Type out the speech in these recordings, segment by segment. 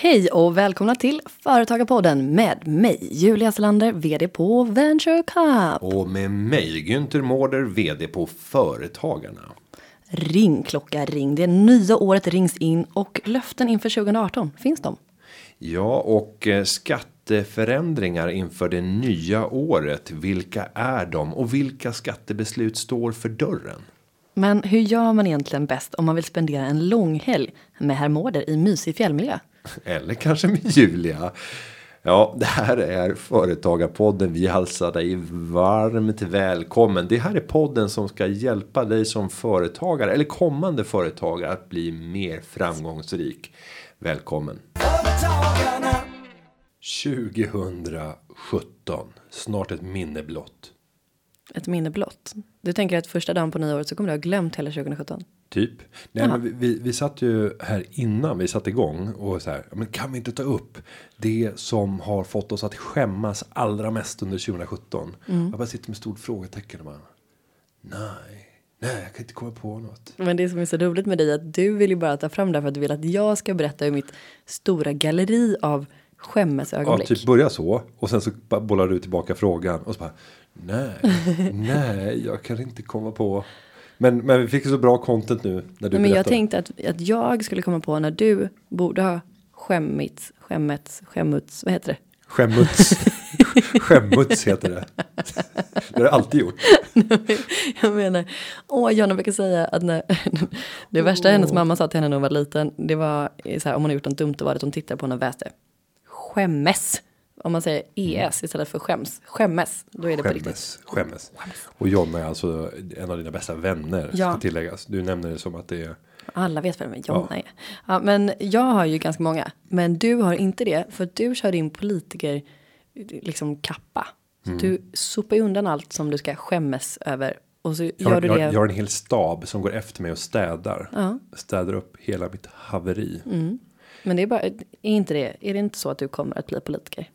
Hej och välkomna till Företagarpodden med mig Julia Selander, VD på Venture Cup. Och med mig Günther Mårder, VD på Företagarna. Ring klocka ring, det nya året rings in och löften inför 2018, finns de? Ja, och eh, skatteförändringar inför det nya året. Vilka är de och vilka skattebeslut står för dörren? Men hur gör man egentligen bäst om man vill spendera en lång helg med herr Mårder i mysig fjällmiljö? Eller kanske med Julia. Ja, det här är Företagarpodden. Vi hälsar dig varmt välkommen. Det här är podden som ska hjälpa dig som företagare eller kommande företagare att bli mer framgångsrik. Välkommen. 2017. Snart ett minne blott. Ett minne blott. Du tänker att första dagen på nyåret så kommer du ha glömt hela 2017? Typ. Nej, men vi, vi, satt ju här innan vi satte igång och så här. Men kan vi inte ta upp det som har fått oss att skämmas allra mest under 2017? Jag bara sitter med stort frågetecken och bara. Nej, nej, jag kan inte komma på något. Men det som är så roligt med dig är att du vill ju bara ta fram det för att du vill att jag ska berätta ur mitt stora galleri av Ja, skämmesögonblick. typ börja så och sen så bollar du tillbaka frågan och så bara. Nej, nej, jag kan inte komma på. Men, men vi fick så bra content nu när du Men jag berättade. tänkte att, att jag skulle komma på när du borde ha skämmits, skämmets, skämmuts, vad heter det? Skämmuts. Skämmuts heter det. Det har jag alltid gjort. Jag menar, åh, Jonna brukar säga att när, det värsta hennes mamma sa till henne när hon var liten, det var så här, om hon har gjort något dumt, då var det att hon tittade på henne och väste. Skämmes. Om man säger ES istället för skäms. Skämmes, då är det på riktigt. Skämmes, skämmes. Och John är alltså en av dina bästa vänner. Ja. Ska tilläggas. Du nämner det som att det är. Alla vet vem Jonna är. Ja, men jag har ju ganska många. Men du har inte det. För du kör din politiker liksom kappa. Mm. Du sopar ju undan allt som du ska skämmas över. Och så Jag, gör du jag, det. jag har en hel stab som går efter mig och städar. Ja. Städar upp hela mitt haveri. Men det är bara, är inte det, är det inte så att du kommer att bli politiker?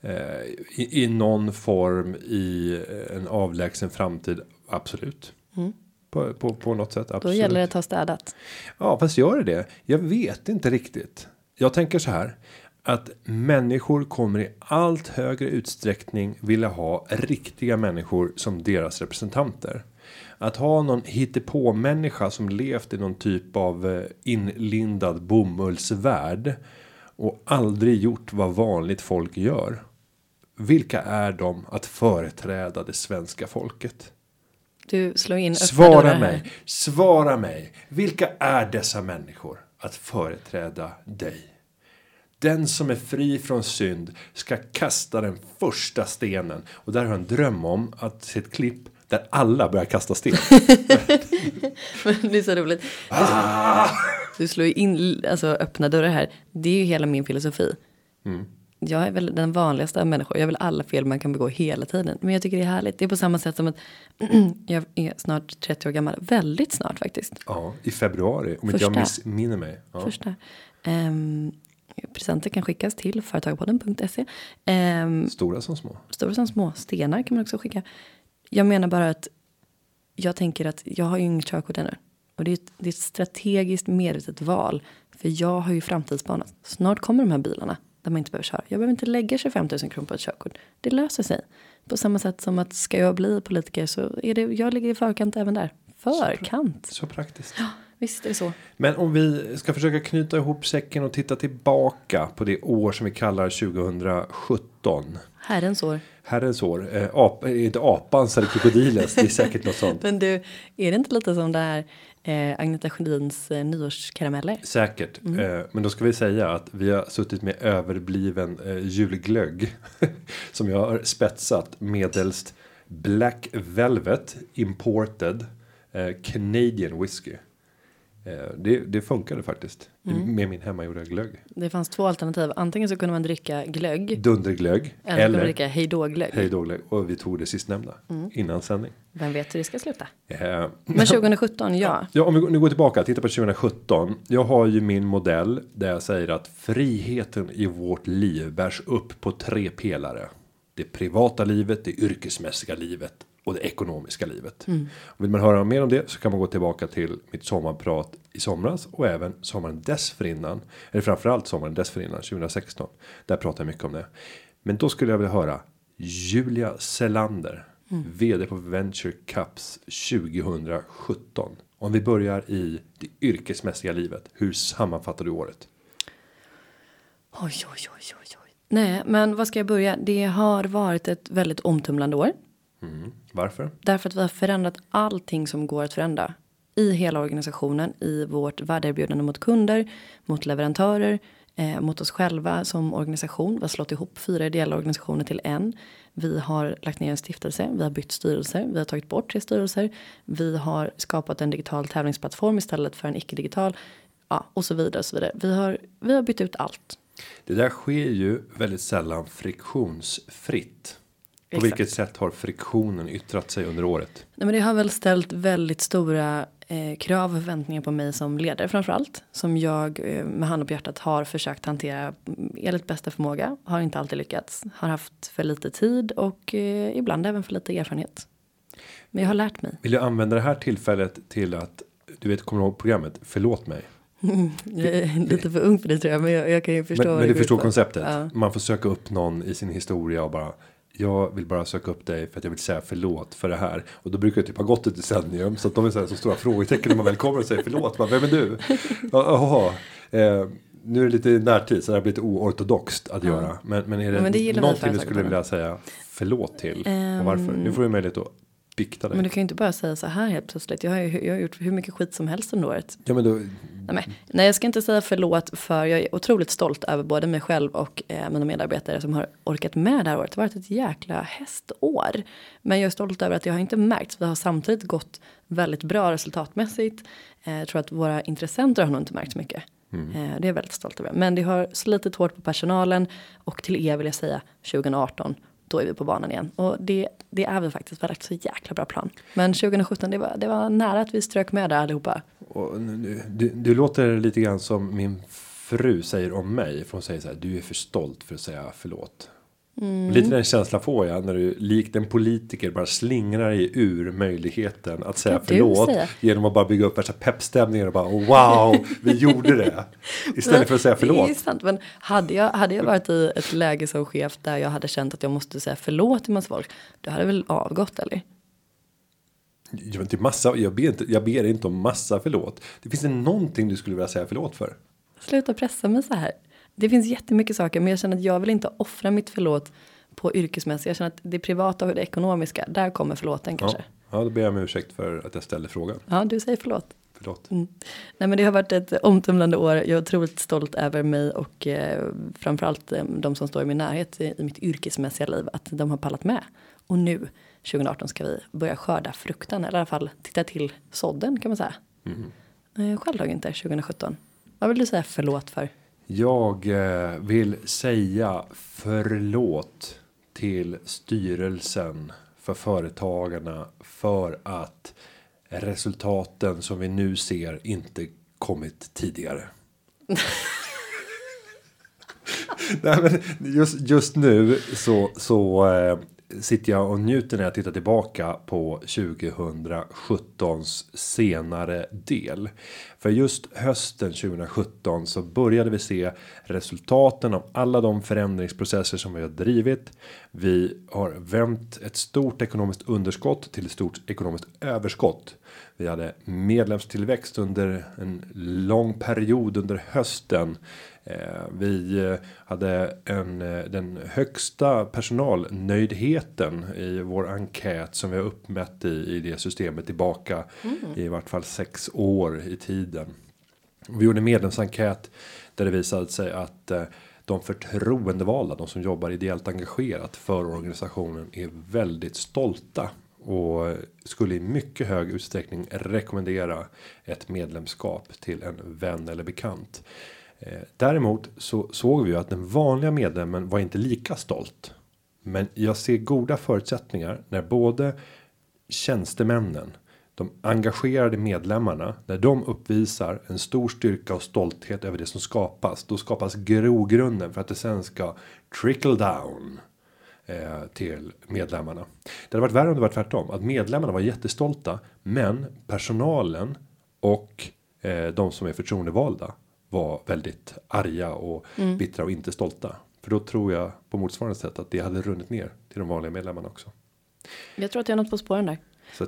Eh, i, I någon form i eh, en avlägsen framtid. Absolut. På, på, på något sätt. Absolut. Mm. Då gäller det att ha städat. Ja, fast gör det det? Jag vet inte riktigt. Jag tänker så här. Att människor kommer i allt högre utsträckning vilja ha riktiga människor som deras representanter. Att ha någon hittepå-människa som levt i någon typ av eh, inlindad bomullsvärld. Och aldrig gjort vad vanligt folk gör. Vilka är de att företräda det svenska folket? Du slår in Svara mig, svara mig. Vilka är dessa människor att företräda dig? Den som är fri från synd ska kasta den första stenen. Och där har jag en dröm om att se ett klipp där alla börjar kasta sten. Men det är så roligt. Ah! Du slår ju in alltså, öppna dörrar här. Det är ju hela min filosofi. Mm. Jag är väl den vanligaste av människor. Jag vill alla fel man kan begå hela tiden. Men jag tycker det är härligt. Det är på samma sätt som att jag är snart 30 år gammal. Väldigt snart faktiskt. Ja, i februari om inte jag Första. missminner mig. Ja. Första. Um, presenter kan skickas till företagarpodden.se. Um, Stora som små. stora som små stenar kan man också skicka. Jag menar bara att jag tänker att jag har ju inget körkort ännu. Och det är, ett, det är ett strategiskt medvetet val. För jag har ju framtidsspanat. Snart kommer de här bilarna där man inte behöver köra. Jag behöver inte lägga 25 000 kronor på ett körkort. Det löser sig. På samma sätt som att ska jag bli politiker så är det, jag ligger i förkant även där. Förkant. Så praktiskt. Visst är det så. Men om vi ska försöka knyta ihop säcken och titta tillbaka på det år som vi kallar 2017. Herrens år. Herrens år. Eh, ap, eh, inte apans eller krokodilens. Det är säkert något sånt. Men du, är det inte lite som det här eh, Agneta Sjödins eh, nyårskarameller? Säkert. Eh, men då ska vi säga att vi har suttit med överbliven eh, julglögg. som jag har spetsat medelst Black Velvet Imported eh, Canadian Whisky. Eh, det, det funkade faktiskt. Med min hemmagjorda glögg. Det fanns två alternativ. Antingen så kunde man dricka glögg. Dunderglögg. Eller, Eller dricka hejdå-glögg. hej då glögg. Och vi tog det sistnämnda. Innan sändning. Vem vet hur det ska sluta? Eh, Men 2017, ja. Ja, om vi nu går tillbaka, titta på 2017. Jag har ju min modell där jag säger att friheten i vårt liv bärs upp på tre pelare. Det privata livet, det yrkesmässiga livet och det ekonomiska livet. Vill man höra mer om det så kan man gå tillbaka till mitt sommarprat i somras och även sommaren dessförinnan. Eller framförallt sommaren dessförinnan 2016. Där pratar jag mycket om det. Men då skulle jag vilja höra Julia Selander. Vd på Venture Cups 2017. Om vi börjar i det yrkesmässiga livet. Hur sammanfattar du året? Oj, oj, oj, oj, oj. Nej, men vad ska jag börja? Det har varit ett väldigt omtumlande år. Mm. Varför? Därför att vi har förändrat allting som går att förändra. I hela organisationen, i vårt värdeerbjudande mot kunder, mot leverantörer, eh, mot oss själva som organisation. Vi har slått ihop fyra ideella organisationer till en. Vi har lagt ner en stiftelse, vi har bytt styrelser, vi har tagit bort tre styrelser. Vi har skapat en digital tävlingsplattform istället för en icke-digital. Ja, och så vidare och så vidare. Vi har, vi har bytt ut allt. Det där sker ju väldigt sällan friktionsfritt. På Exakt. vilket sätt har friktionen yttrat sig under året? Nej, men det har väl ställt väldigt stora eh, krav och förväntningar på mig som ledare framför allt. Som jag eh, med hand på hjärtat har försökt hantera mm, enligt bästa förmåga. Har inte alltid lyckats. Har haft för lite tid och eh, ibland även för lite erfarenhet. Men jag har lärt mig. Vill jag använda det här tillfället till att du vet kommer du ihåg programmet Förlåt mig. Jag är lite för ung för det tror jag. Men jag, jag kan ju förstå. Men, men du förstår konceptet. Ja. Man får söka upp någon i sin historia och bara. Jag vill bara söka upp dig för att jag vill säga förlåt för det här. Och då brukar det typ ha gått ett decennium. Så att de är så, här, så stora frågetecken när man väl kommer och säger förlåt. Bara, Vem är du? Ja, Jaha. Eh, nu är det lite närtid så det här blir lite oortodoxt att göra. Men, men är det, men det någonting du skulle vilja säga förlåt till? och varför? Nu får du möjlighet att bikta dig. Men du kan ju inte bara säga så här helt plötsligt. Jag har, ju, jag har gjort hur mycket skit som helst under året. Ja men då. Nej, nej, jag ska inte säga förlåt för jag är otroligt stolt över både mig själv och eh, mina medarbetare som har orkat med det här året. Det har varit ett jäkla hästår. Men jag är stolt över att det har inte märkts. Vi har samtidigt gått väldigt bra resultatmässigt. Eh, jag tror att våra intressenter har nog inte märkt så mycket. Eh, det är jag väldigt stolt över. Men det har slitit hårt på personalen och till er vill jag säga 2018 då är vi på banan igen. Och det, det är vi faktiskt. Vi har lagt så jäkla bra plan. Men 2017 det var, det var nära att vi strök med där allihopa. Och du, du låter lite grann som min fru säger om mig. För hon säger så här. Du är för stolt för att säga förlåt. Mm. Lite den känslan får jag när du likt en politiker bara slingrar dig ur möjligheten att säga du förlåt. säga? Genom att bara bygga upp värsta peppstämningen och bara wow, vi gjorde det. Istället för att säga Det är förlåt. sant, men hade jag, hade jag varit i ett läge som chef där jag hade känt att jag måste säga förlåt till massa folk. Då hade väl avgått eller? Jag, inte massa, jag, ber inte, jag ber inte om massa förlåt. Det finns det någonting du skulle vilja säga förlåt för? Sluta pressa mig så här. Det finns jättemycket saker men jag känner att jag vill inte offra mitt förlåt på yrkesmässigt. Jag känner att det privata och det ekonomiska, där kommer förlåten Ja, kanske. ja, då ber jag om ursäkt för att jag ställde frågan. Ja, du säger förlåt. Förlåt. Mm. Nej men det har varit ett omtumlande år. Jag är otroligt stolt över mig och eh, framförallt eh, de som står i min närhet i, i mitt yrkesmässiga liv. Att de har pallat med. Och nu 2018 ska vi börja skörda frukten. Eller i alla fall titta till sådden kan man säga. Eh, själv då inte 2017. Vad vill du säga förlåt för? Jag eh, vill säga förlåt till styrelsen för företagarna för att resultaten som vi nu ser inte kommit tidigare. Nej, men just, just nu så, så eh, sitter jag och njuter när jag tittar tillbaka på 2017s senare del. För just hösten 2017 så började vi se resultaten av alla de förändringsprocesser som vi har drivit. Vi har vänt ett stort ekonomiskt underskott till ett stort ekonomiskt överskott. Vi hade medlemstillväxt under en lång period under hösten. Eh, Vi eh, hade en, eh, den högsta personalnöjdheten i vår enkät som vi har uppmätt i, i det systemet tillbaka i vart fall sex år i tiden. Vi gjorde en medlemsenkät där det visade sig att eh, de förtroendevalda, de som jobbar ideellt engagerat för organisationen är väldigt stolta och skulle i mycket hög utsträckning rekommendera ett medlemskap till en vän eller bekant. Eh, däremot så såg vi ju att den vanliga medlemmen var inte lika stolt. Men jag ser goda förutsättningar när både tjänstemännen, de engagerade medlemmarna, när de uppvisar en stor styrka och stolthet över det som skapas, då skapas grogrunden för att det sen ska trickle down. eh, till medlemmarna. Det hade varit värre om det var tvärtom att medlemmarna var jättestolta, men personalen och eh, de som är förtroendevalda var väldigt arga och Mm. bittra och inte stolta. För då tror jag på motsvarande sätt att det hade runnit ner till de vanliga medlemmarna också. Jag tror att jag har något på spåren där.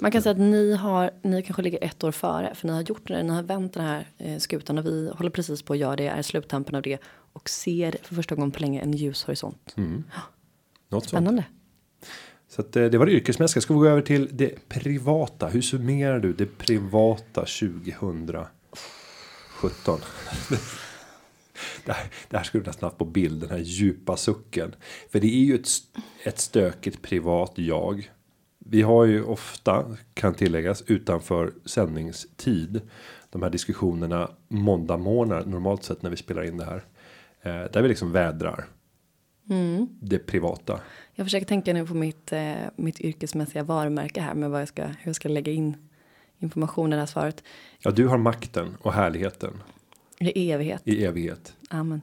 Man kan säga att ni har, ni kanske ligger ett år före. För ni har gjort det, ni har vänt den här eh, skutan och vi håller precis på att göra det, är sluttampen av det. Och ser för första gången på länge en ljushorisont. mm, något sånt. Spännande. Så att eh, det var det yrkesmässiga. Ska vi gå över till det privata? Hur summerar du det privata 2017? Det här, det här skulle nästan haft på bild, den här djupa sucken. För det är ju ett, ett stökigt privat jag. Vi har ju ofta, kan tilläggas, utanför sändningstid. De här diskussionerna måndag morgnar normalt sett när vi spelar in det här. Eh, där vi liksom vädrar Mm. det privata. Jag försöker tänka nu på mitt, eh, mitt yrkesmässiga varumärke här med vad jag ska, hur jag ska lägga in information i det här svaret. Ja, du har makten och härligheten I evighet. i evighet. Amen.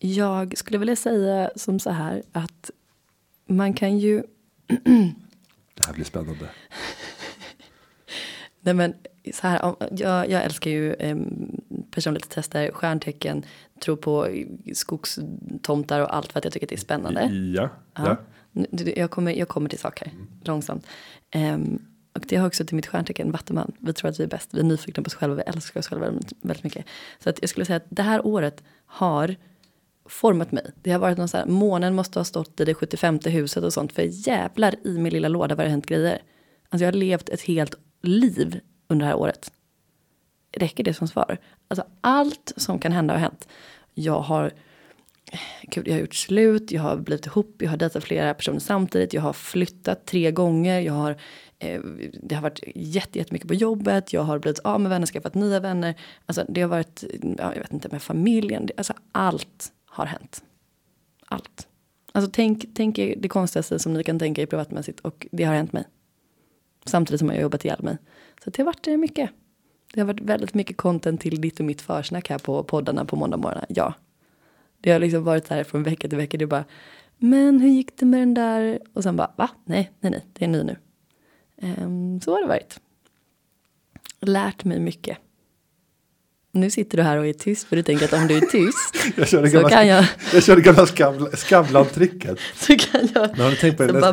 Jag skulle vilja säga som så här att man kan ju Det här blir spännande. Nej men så här, jag, jag älskar ju eh, personlighetstester, stjärntecken, tror på skogstomtar och allt för att jag tycker att det är spännande. Ja, Ja. Jag kommer, jag kommer till saker långsamt. Ehm, och det har också till mitt stjärntecken Vattuman. Vi tror att vi är bäst, vi är nyfikna på oss själva, vi älskar oss själva väldigt mycket. Så att jag skulle säga att det här året har format mig. Det har varit någon så här, månen måste ha stått i det 75 huset och sånt. För jävlar i min lilla låda vad det hänt grejer. Alltså jag har levt ett helt liv under det här året. Räcker det som svar? Alltså allt som kan hända har hänt. Jag har Gud, jag har gjort slut, jag har blivit ihop, jag har dejtat flera personer samtidigt, jag har flyttat tre gånger, jag har, eh, det har varit jätte, jättemycket på jobbet, jag har blivit av med vänner, skaffat nya vänner, alltså det har varit, ja, jag vet inte, med familjen, alltså allt har hänt. Allt. Alltså tänk, tänk er det konstigaste som ni kan tänka er privatmässigt och det har hänt mig. Samtidigt som jag har jobbat ihjäl mig. Så det har varit eh, mycket. Det har varit väldigt mycket content till ditt och mitt försnack här på poddarna på måndag morgon. Ja. Det har liksom varit så här från vecka till vecka. Det är bara, men hur gick det med den där? Och sen bara, va? Nej, nej, nej, det är ny nu. Um, så har det varit. Lärt mig mycket. Nu sitter du här och är tyst för du tänker att om du är tyst Jag körde så gamla, kan jag, jag körde gamla Skavlan- Skavlan-tricket. så kan jag Men har du tänkt på det? När,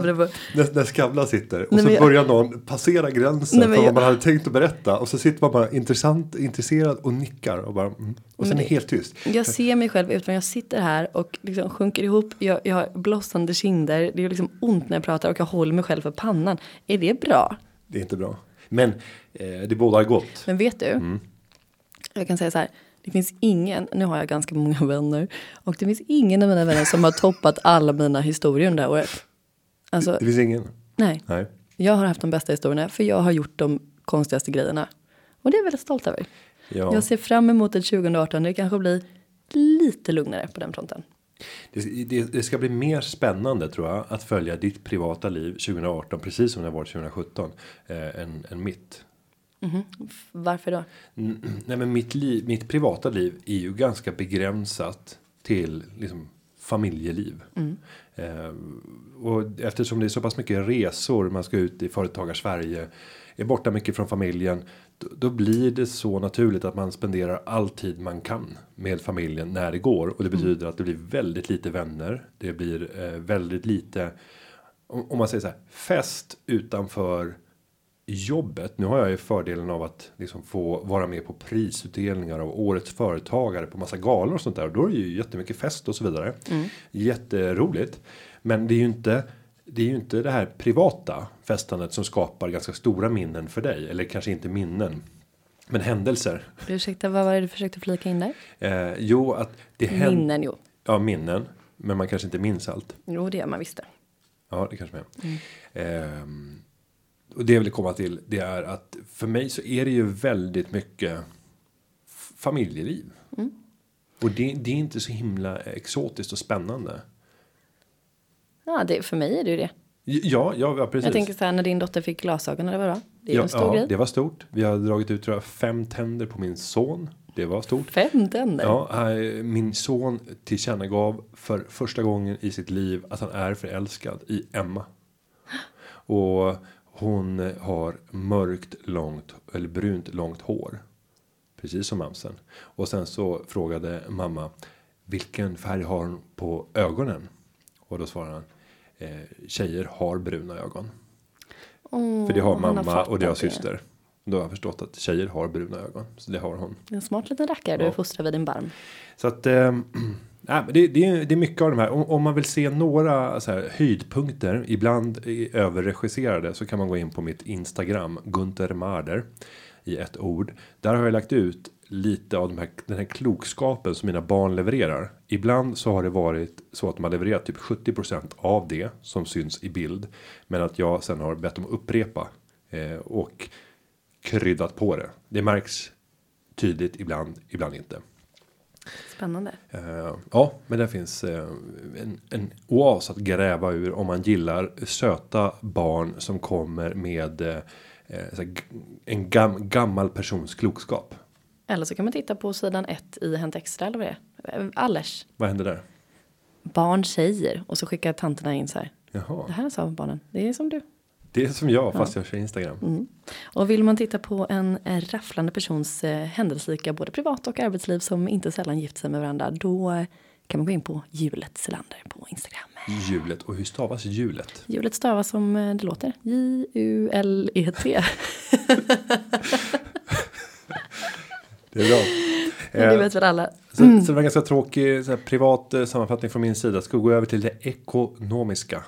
när, när Skavlan sitter och Nej, så jag- börjar någon passera gränsen Nej, för vad jag- man hade tänkt att berätta. Och så sitter man bara intressant, intresserad och nickar och bara mm. Och sen är det- helt tyst. Jag ser mig själv utan jag sitter här och liksom sjunker ihop. Jag, jag har blossande kinder. Det är liksom ont när jag pratar och jag håller mig själv för pannan. Är det bra? Det är inte bra. Men eh, det bådar gott. Men vet du? Jag kan säga så här. Det finns ingen, nu har jag ganska många vänner. Och det finns ingen av mina vänner som har toppat alla mina historier under det här året. Alltså, Det finns ingen. nej. Nej. Jag har haft de bästa historierna för jag har gjort de konstigaste grejerna. Och det är jag väldigt stolt över. Ja. Jag ser fram emot ett 2018 där det kanske blir lite lugnare på den fronten. Det, det, det ska bli mer spännande tror jag att följa ditt privata liv 2018 precis som det var 2017 eh, än, än mitt. F- Varför då? Mm, Nej men mitt liv, mitt privata liv är ju ganska begränsat till liksom familjeliv. Eh, och eftersom det är så pass mycket resor, man ska ut i företagar Sverige, är borta mycket från familjen. Då, då blir det så naturligt att man spenderar all tid man kan med familjen när det går. Och det betyder att det blir väldigt lite vänner. Det blir eh, väldigt lite, om, om man säger så här, fest utanför jobbet. Nu har jag ju fördelen av att liksom få vara med på prisutdelningar av årets företagare på massa galor och sånt där. Och då är det ju jättemycket fest och så vidare. Jätteroligt. Men det är ju inte det är ju inte det här privata festandet som skapar ganska stora minnen för dig. Eller kanske inte minnen. Men händelser. Ursäkta, vad var det du försökte flika in där? Eh, jo, att det händer. Minnen, jo. Ja, minnen. Men man kanske inte minns allt. Jo, det gör man visst det. Ja, det kanske man är. Ehm, och det jag vill komma till det är att för mig så är det ju väldigt mycket familjeliv. Och det, det är inte så himla exotiskt och spännande. Ja, det, för mig är det ju det. Ja, ja, ja precis. Jag tänker så här när din dotter fick glasögon eller vad det var. Det är ja, en stor ja, grej. det var stort. Vi har dragit ut tror jag, fem tänder på min son. det var stort. Fem tänder. Ja, eh, min son tillkännagav för första gången i sitt liv att han är förälskad i Emma. Och hon har mörkt långt eller brunt långt hår. Precis som mamsen. Och sen så frågade mamma vilken färg har hon på ögonen? Och då svarade han eh, tjejer har bruna ögon. Åh, För det har mamma fattat och det har syster. Då har jag förstått att tjejer har bruna ögon. Så det har hon. En smart liten rackare Ja. du fostrar vid din barm. Så att eh, nej, det, det, är, det är mycket av de här. Om, om man vill se några så här, höjdpunkter. Ibland överregisserade. Så kan man gå in på mitt Instagram. Gunter Marder. I ett ord. Där har jag lagt ut lite av de här, den här klokskapen som mina barn levererar. Ibland så har det varit så att man levererat typ 70% av det som syns i bild. Men att jag sen har bett dem upprepa. Eh, och kryddat på det. Det märks tydligt ibland, ibland inte. Spännande. Eh, ja, men det finns eh, en, en oas att gräva ur om man gillar söta barn som kommer med eh, en gam, gammal persons klokskap. Eller så kan man titta på sidan ett i Hänt Extra eller vad det är. Allers. Vad händer där? Barn säger. Och så skickar tanterna in så här. Det Jaha, här sa barnen. Det är som du. Det är som jag fast jag kör Instagram. Mm. Och vill man titta på en eh, rafflande persons eh, händelserika både privat och arbetsliv som inte sällan gift sig med varandra. Då kan man gå in på Hjulet Selander på Instagram. Hjulet och hur stavas hjulet? Hjulet stavas som eh, det låter. J-U-L-E-T. Det är bra. Men det vet väl alla. så, så det var en ganska tråkig så här, privat sammanfattning från min sida. Ska gå över till det ekonomiska.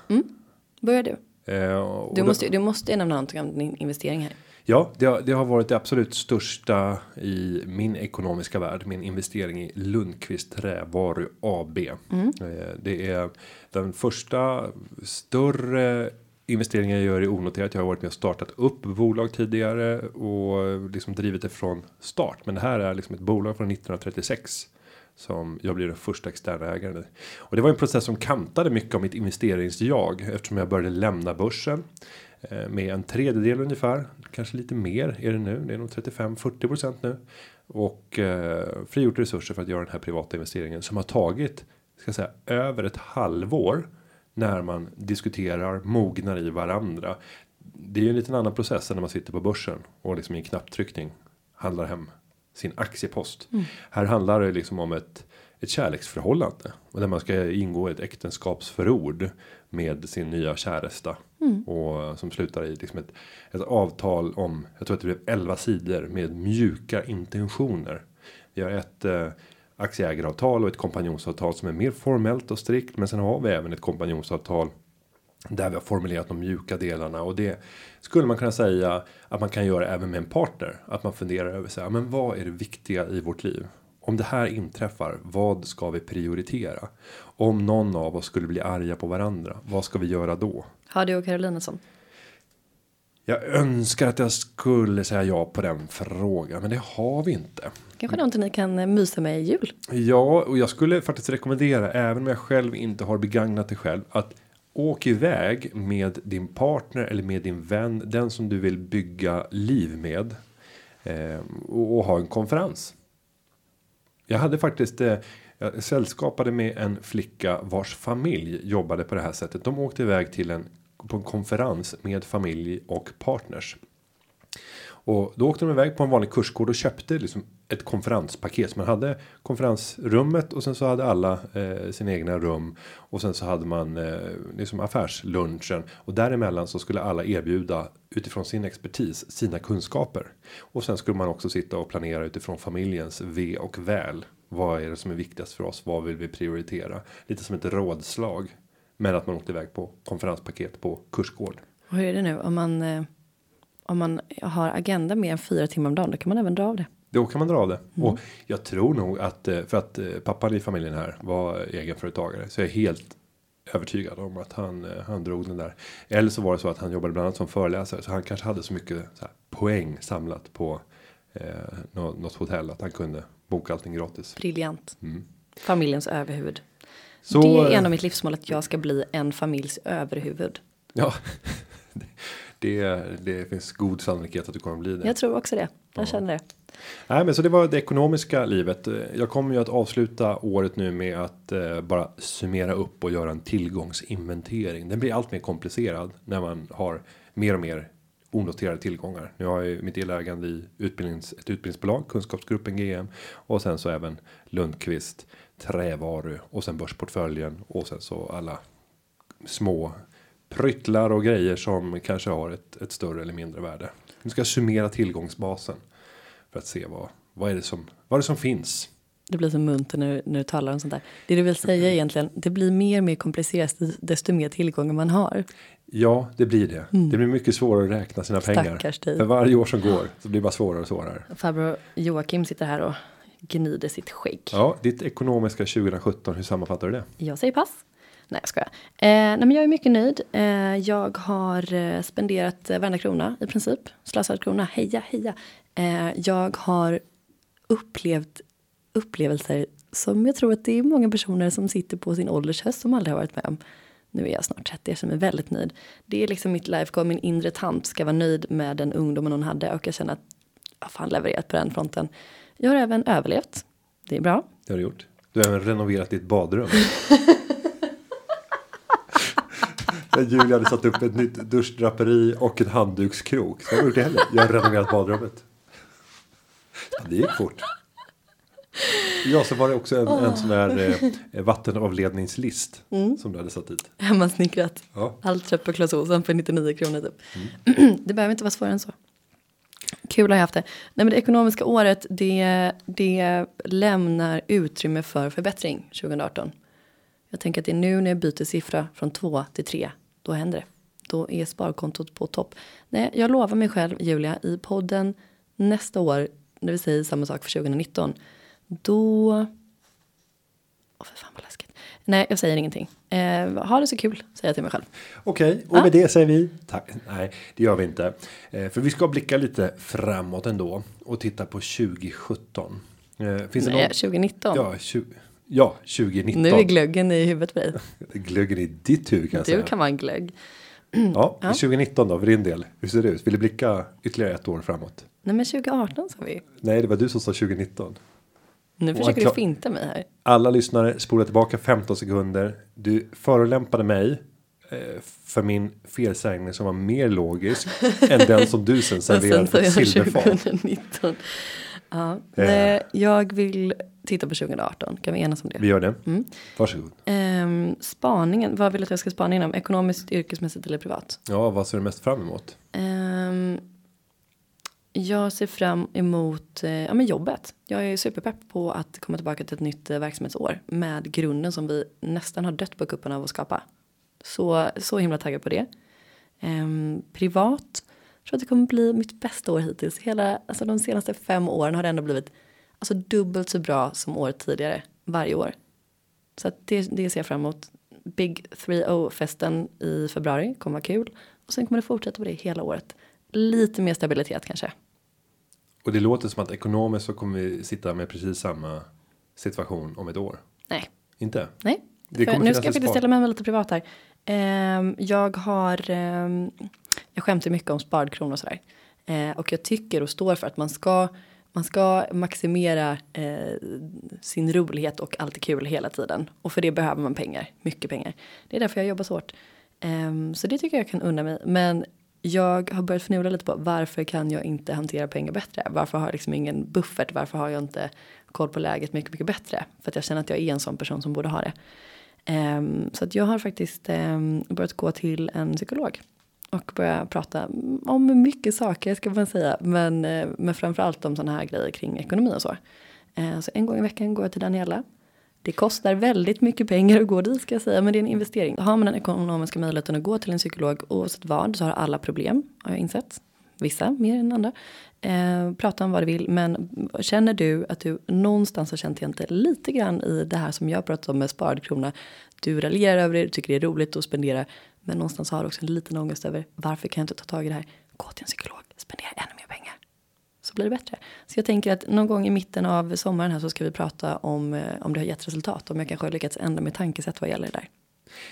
Börjar du. Eh, Du då- måste, du måste nämna någonting om din investering här. Ja, det har, det har varit det absolut största i min ekonomiska värld. Min investering i Lundqvist Trävaru AB. Mm. Eh, Det är den första större investeringen jag gör i onoterat. Jag har varit med och startat upp bolag tidigare och liksom drivit det från start. Men det här är liksom ett bolag från 1936 som jag blir den första externa ägaren i. Och det var en process som kantade mycket av mitt investeringsjag eftersom jag började lämna börsen eh, med en tredjedel ungefär, kanske lite mer är det nu. Det är nog 35-40% nu och eh, frigjort resurser för att göra den här privata investeringen som har tagit ska säga över ett halvår när man diskuterar mognar i varandra. Det är ju en liten annan process än när man sitter på börsen och liksom i en knapptryckning handlar hem sin aktiepost. Här handlar det liksom om ett ett kärleksförhållande. Och där man ska ingå ett äktenskapsförord med sin nya käresta. Och som slutar i liksom ett, ett avtal om jag tror att det blev 11 sidor med mjuka intentioner. Vi har ett eh, aktieägaravtal och ett kompanjonsavtal som är mer formellt och strikt, men sen har vi även ett kompanjonsavtal där vi har formulerat de mjuka delarna och det skulle man kunna säga att man kan göra även med en partner. Att man funderar över så här, men vad är det viktiga i vårt liv? Om det här inträffar, vad ska vi prioritera? Om någon av oss skulle bli arga på varandra, vad ska vi göra då? Har du och Karolina som? Jag önskar att jag skulle säga ja på den frågan, men det har vi inte. Kanske någonting ni kan eh, mysa med i jul? Ja, och jag skulle faktiskt rekommendera, även om jag själv inte har begagnat det själv, att åk iväg med din partner eller med din vän, den som du vill bygga liv med. Eh, och, och ha en konferens. Jag hade faktiskt eh, jag sällskapade med en flicka vars familj jobbade på det här sättet. De åkte iväg till en på en konferens med familj och partners. Och då åkte de iväg på en vanlig kursgård och köpte liksom ett konferenspaket. Så man hade konferensrummet och sen så hade alla eh, sina egna rum. Och sen så hade man eh, liksom affärslunchen. Och däremellan så skulle alla erbjuda utifrån sin expertis sina kunskaper. Och sen skulle man också sitta och planera utifrån familjens ve och väl. Vad är det som är viktigast för oss? Vad vill vi prioritera? Lite som ett rådslag. Men att man åkte iväg på konferenspaket på kursgård. Och hur är det nu om man eh, om man har agenda mer än fyra timmar om dagen? Då kan man även dra av det. Då kan man dra av det. Och jag tror nog att eh, för att eh, pappan i familjen här var egenföretagare. Så jag är helt övertygad om att han, eh, han drog den där. Eller så var det så att han jobbade bland annat som föreläsare. Så han kanske hade så mycket så här, poäng samlat på eh, nå- något hotell. Att han kunde boka allting gratis. Briljant. Mm. Familjens överhuvud. Så, det är en av mitt livsmål att jag ska bli en familjs överhuvud. Ja. Det, det finns god sannolikhet att du kommer bli det. Jag tror också det. Jag känner det. Nej, men så det var det ekonomiska livet. Jag kommer ju att avsluta året nu med att eh, bara summera upp och göra en tillgångsinventering. Den blir allt mer komplicerad när man har mer och mer onoterade tillgångar. Nu har jag ju mitt delägande i utbildnings, ett utbildningsbolag, kunskapsgruppen GM och sen så även Lundqvist trävaru och sen börsportföljen och sen så alla små pryttlar och grejer som kanske har ett, ett större eller mindre värde. Nu ska jag summera tillgångsbasen för att se vad vad är det som vad är det som finns. Det blir så munter när, när du talar om sånt där. Det du vill säga egentligen, det blir mer och mer komplicerat desto mer tillgångar man har. Ja, det blir det. Mm. Det blir mycket svårare att räkna sina pengar. Dig. För varje år som går så blir det bara svårare och svårare. Farbror Joakim sitter här och gnider sitt skägg. Ja, ditt ekonomiska 2017, hur sammanfattar du det? Jag säger pass. Nej, jag skojar. Eh, nej, men jag är mycket nöjd. Eh, jag har eh, spenderat eh, varenda krona i princip. Slösad krona, heja, heja. Eh, jag har upplevt upplevelser som jag tror att det är många personer som sitter på sin åldershöst som aldrig har varit med om. Nu är jag snart 30, jag känner mig väldigt nöjd. Det är liksom mitt life goal, min inre tant ska vara nöjd med den ungdomen hon hade och jag känner att jag fan levererat på den fronten. Jag har även överlevt. Det är bra. Det har du gjort. Du har även renoverat ditt badrum. Julia hade satt upp ett nytt duschdraperi och en handdukskrok. Så jag har gjort det heller. Jag har renoverat badrummet. Det gick fort. Ja, så var det också en, en sån här eh, vattenavledningslist mm. som du hade satt dit. Hemmasnickrat. Ja. Allt köpt på Clas Ohlson för 99 kronor typ. Mm. det behöver inte vara svårare än så. Kul har jag haft det. Nej, men det ekonomiska året det, det lämnar utrymme för förbättring 2018. Jag tänker att det är nu när jag byter siffra från 2 till 3. Då händer det. Då är sparkontot på topp. Nej, jag lovar mig själv, Julia, i podden nästa år, när vi säger samma sak för 2019, då... Åh, oh, för fan vad läskigt. Nej, jag säger ingenting. Eh, ha det så kul, säger jag till mig själv. Okej, okay, och med ah. det säger vi tack. Nej, det gör vi inte. Eh, för vi ska blicka lite framåt ändå och titta på 2017. Eh, finns Nej, det någon... 2019. Ja, 20... Ja, 2019. Nu är glöggen i huvudet på dig. glöggen i ditt huvud kan jag du säga. Du kan vara en glögg. ja, ja, 2019 då för din del. Hur ser det ut? Vill du blicka ytterligare ett år framåt? Nej, men 2018 sa vi. Nej, det var du som sa 2019. Nu försöker du finta mig här. Alla lyssnare spola tillbaka 15 sekunder. Du förolämpade mig eh, för min felsägning som var mer logisk än den som du sen serverade på silverfat. 2019. Ja, eh. Jag vill titta på 2018. Kan vi enas om det? Vi gör det. Mm. Varsågod. Um, spaningen. Vad vill du att jag ska spana inom? Ekonomiskt, yrkesmässigt eller privat? Ja, vad ser du mest fram emot? Um, jag ser fram emot eh, ja, men jobbet. Jag är superpepp på att komma tillbaka till ett nytt eh, verksamhetsår med grunden som vi nästan har dött på kuppen av att skapa. Så, så himla taggad på det. Um, privat tror att det kommer bli mitt bästa år hittills. Hela, alltså de senaste fem åren har det ändå blivit alltså dubbelt så bra som året tidigare varje år. Så att det, det ser jag fram emot. Big 3-0-festen i februari kommer vara kul. Och sen kommer det fortsätta på det hela året. Lite mer stabilitet kanske. Och det låter som att ekonomiskt så kommer vi sitta med precis samma situation om ett år. Nej. Inte? Nej. nu ska jag faktiskt ställa mig lite privat här. Um, jag har um, jag skämtar mycket om sparad krona och sådär. Eh, och jag tycker och står för att man ska man ska maximera eh, sin rolighet och allt är kul hela tiden. Och för det behöver man pengar, mycket pengar. Det är därför jag jobbar så hårt. Eh, så det tycker jag kan unna mig. Men jag har börjat förnula lite på varför kan jag inte hantera pengar bättre? Varför har jag liksom ingen buffert? Varför har jag inte koll på läget mycket, mycket bättre? För att jag känner att jag är en sån person som borde ha det. Um, så att jag har faktiskt um, börjat gå till en psykolog och börja prata om mycket saker ska man säga. Men, eh, men framförallt om sådana här grejer kring ekonomi och så. Eh, så en gång i veckan går jag till Daniela. Det kostar väldigt mycket pengar att gå dit ska jag säga, men det är en investering. Har man den ekonomiska möjligheten att gå till en psykolog oavsett vad så har alla problem har jag insett. Vissa mer än andra. Eh, prata om vad du vill, men känner du att du någonstans har känt igen dig lite grann i det här som jag pratat om med sparad krona. Du raljerar över det, du tycker det är roligt att spendera, men någonstans har du också en liten ångest över varför kan jag inte ta tag i det här? Gå till en psykolog, spendera ännu mer pengar. Så blir det bättre. Så jag tänker att någon gång i mitten av sommaren här så ska vi prata om eh, om det har gett resultat. Om jag kanske har lyckats ändra mitt tankesätt vad gäller det där.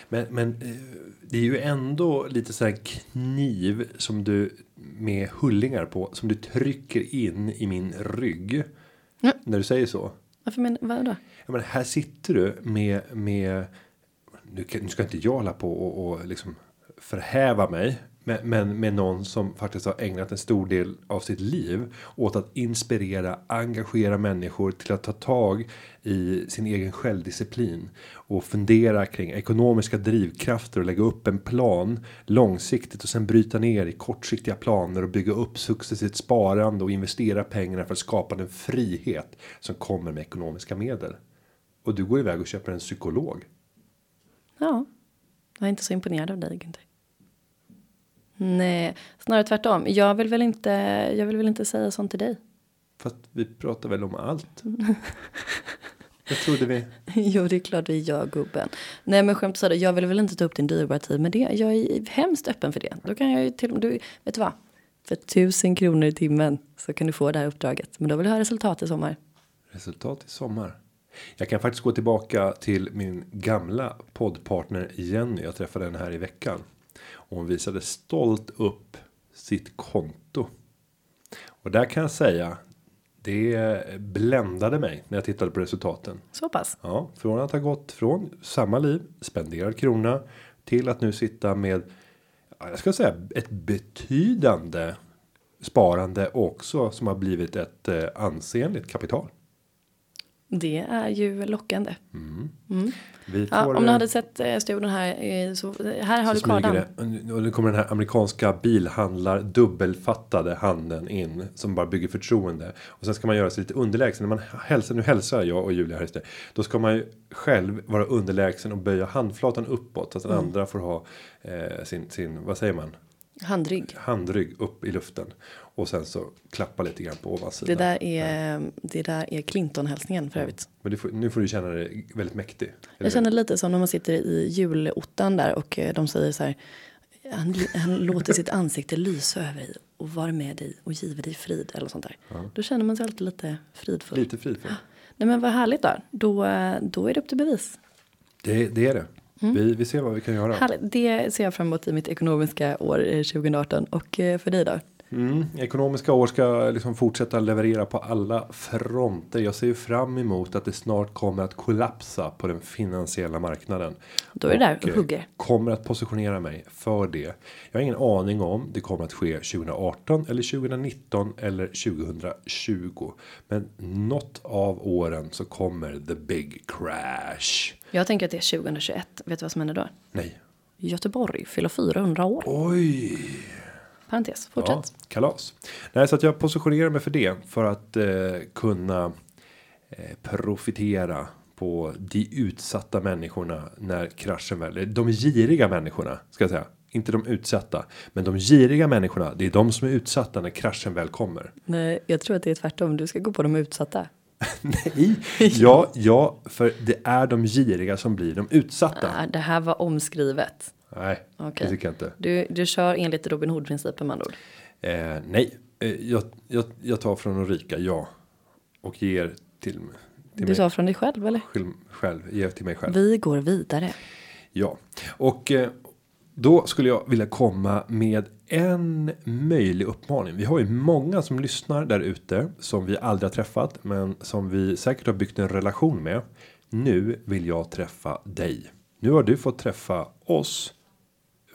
Men, men eh, det är ju ändå lite så här kniv som du med hullingar på som du trycker in i min rygg. Mm. När du säger så. Varför men, vadå? Ja, men här sitter du med med. Nu, kan- nu ska inte jag hålla på och, och liksom förhäva mig. Men, men med någon som faktiskt har ägnat en stor del av sitt liv åt att inspirera, engagera människor till att ta tag i sin egen självdisciplin och fundera kring ekonomiska drivkrafter och lägga upp en plan långsiktigt och sen bryta ner i kortsiktiga planer och bygga upp successivt sparande och investera pengarna för att skapa den frihet som kommer med ekonomiska medel. Och du går iväg och köper en psykolog. Ja, jag är inte så imponerad av dig Günther. Nej, snarare tvärtom. Jag vill väl inte, jag vill väl inte säga sånt till dig. Fast vi pratar väl om allt. Jag trodde vi. Jo, det är klart vi gör gubben. Nej, men skämt åsido, jag vill väl inte ta upp din dyrbara tid med det. Jag är hemskt öppen för det. Då kan jag ju till du, vet du vad? För tusen kronor i timmen så kan du få det här uppdraget. Men då vill jag ha resultat i sommar. Resultat i sommar. Jag kan faktiskt gå tillbaka till min gamla poddpartner Jenny. Jag träffade henne här i veckan. Och hon visade stolt upp sitt konto. Och där kan jag säga. Det bländade mig när jag tittade på resultaten. Så pass. Ja, från att ha gått från samma liv, spenderad krona till att nu sitta med. ja, Jag ska säga ett betydande sparande också som har blivit ett eh, ansenligt kapital. Det är ju lockande. Vi Ja, får, om eh, du hade sett eh, studien här. eh, Så, här har så du kardan. det. Och nu kommer den här amerikanska bilhandlar dubbelfattade handen in som bara bygger förtroende och sen ska man göra sig lite underlägsen när man hälsar. Nu hälsar jag och Julia här istället. Då ska man ju själv vara underlägsen och böja handflatan uppåt så att den Mm. andra får ha eh, sin sin vad säger man Handrygg. handrygg upp i luften och sen så klappa lite grann på ovansidan. Det där är, det där är Clinton-hälsningen för övrigt. Men du får, nu får du känna dig väldigt mäktig. Jag känner lite som när man sitter i julottan där och eh, de säger så här. Han, han låter sitt ansikte lysa över dig och vara med dig och giver dig frid eller sånt där. Då känner man sig alltid lite fridfull. Lite fridfull. Nej men vad härligt då. Då, eh, då är det upp till bevis. Det, det är det. Mm. Vi, vi ser vad vi kan göra. Härligt. Det ser jag fram emot i mitt ekonomiska år eh, 2018. Och eh, för dig då? Mm, ekonomiska år ska liksom fortsätta leverera på alla fronter. Jag ser ju fram emot att det snart kommer att kollapsa på den finansiella marknaden. Då är det där och eh, hugger. Kommer att positionera mig för det. Jag har ingen aning om det kommer att ske 2018 eller 2019 eller 2020. Men något av åren så kommer the big crash. Jag tänker att det är 2021. Vet du vad som händer då? Nej. Göteborg fyller 400 år. Oj. Parentes, Ja, fortsätt. kalas. Nej, så att jag positionerar mig för det. För att eh, kunna eh, profitera på de utsatta människorna när kraschen väl. De giriga människorna ska jag säga. Inte de utsatta. Men de giriga människorna. Det är de som är utsatta när kraschen väl kommer. Nej, jag tror att det är tvärtom. Du ska gå på de utsatta. Nej. Ja, ja. För det är de giriga som blir de utsatta. Ah, det här var omskrivet. Nej, Okej. det tycker jag inte. Du, du kör enligt Robin Hood-principen med andra ord. Eh, nej, eh, jag, jag, jag tar från de rika, ja. Och ger till, till Du mig tar från dig själv eller? själv, själv, ger till mig själv. Vi går vidare. Ja, och eh, då skulle jag vilja komma med en möjlig uppmaning. Vi har ju många som lyssnar där ute som vi aldrig har träffat, men som vi säkert har byggt en relation med. Nu vill jag träffa dig. Nu har du fått träffa oss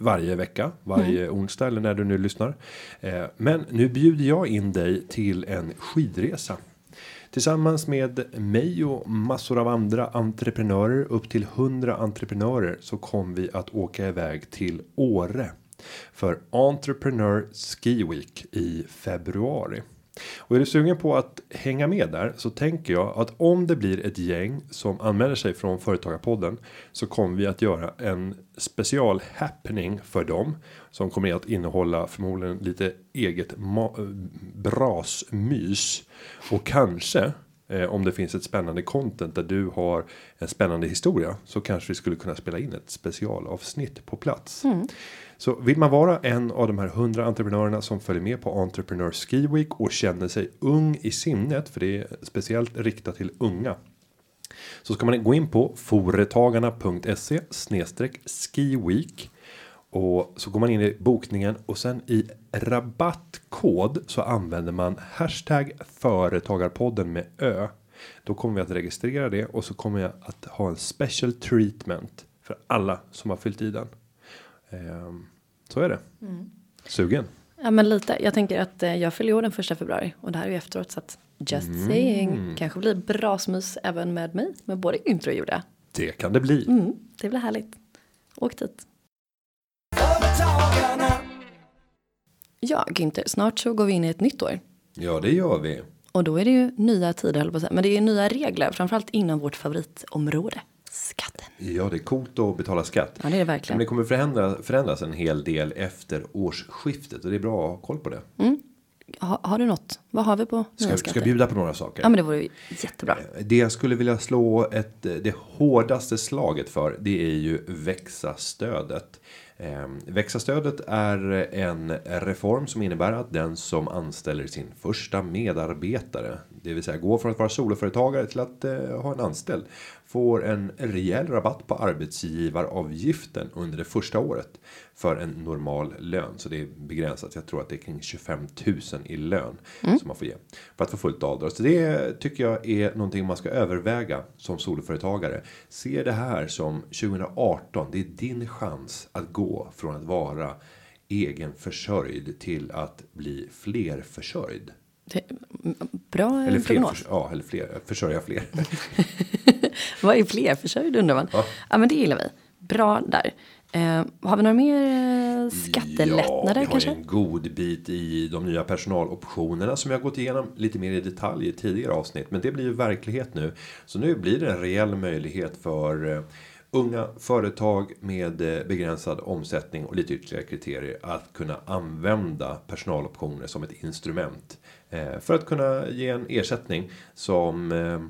varje vecka, varje onsdag eller när du nu lyssnar. Eh, men nu bjuder jag in dig till en skidresa. Tillsammans med mig och massor av andra entreprenörer, upp till 100 entreprenörer, så kommer vi att åka iväg till Åre för Entrepreneur Ski Week i februari. Och är du sugen på att hänga med där så tänker jag att om det blir ett gäng som anmäler sig från Företagarpodden så kommer vi att göra en special happening för dem som kommer att innehålla förmodligen lite eget eh, brasmys och kanske eh, om det finns ett spännande content där du har en spännande historia så kanske vi skulle kunna spela in ett specialavsnitt på plats. Mm. Så vill man vara en av de här 100 entreprenörerna som följer med på Entrepreneur Ski Week och känner sig ung i sinnet för det är speciellt riktat till unga. Så ska man gå in på foretagarna.se snedstreck skiweek. Och så går man in i bokningen och sen i rabattkod så använder man hashtag företagarpodden med ö. Då kommer vi att registrera det och så kommer jag att ha en special treatment för alla som har fyllt i den. Ehm, så är det. Sugen? Ja, men lite. Jag tänker att eh, jag fyller år den första februari och det här är ju efteråt så att just saying kanske blir bra smys även med mig med både intro och gjorda. Det kan det bli. Mm, det blir härligt. Åk dit. Ja, Günther, snart så går vi in i ett nytt år. Ja, det gör vi. Och då är det ju nya tider, höll jag på att säga. Men det är nya regler, framförallt inom vårt favoritområde. Skatten. Ja, det är coolt att betala skatt. Ja, det är det Men verkligen. det kommer förändra, förändras en hel del efter årsskiftet och det är bra att ha koll på det. Ha, har du något? Vad har vi på Ska, ska jag bjuda på några saker? Ja, men det vore jättebra. Det jag skulle vilja slå ett, det hårdaste slaget för det är ju växa-stödet. Eh, växa-stödet är en reform som innebär att den som anställer sin första medarbetare, det vill säga går från att vara soloföretagare till att eh, ha en anställd, får en rejäl rabatt på arbetsgivaravgiften under det första året för en normal lön. Så det är begränsat. Jag tror att det är kring 25 000 i lön som man får ge för att få fullt avdrag. Så det tycker jag är någonting man ska överväga som soloföretagare. Se det här som 2018. Det är din chans att gå från att vara egen försörjd till att bli flerförsörjd. Bra Eller fler, prognos. förs- ja, eller fler, försörja fler. Vad är flerförsörjd undrar man. Ja. Ja. men det gillar vi. Bra där. Eh, har vi några mer eh, skattelättnader ja, vi kanske? har en god bit i de nya personaloptionerna som jag har gått igenom lite mer i detalj i tidigare avsnitt. Men det blir ju verklighet nu. Så nu blir det en reell möjlighet för eh, unga företag med eh, begränsad omsättning och lite ytterligare kriterier att kunna använda personaloptioner som ett instrument för att kunna ge en ersättning som eh,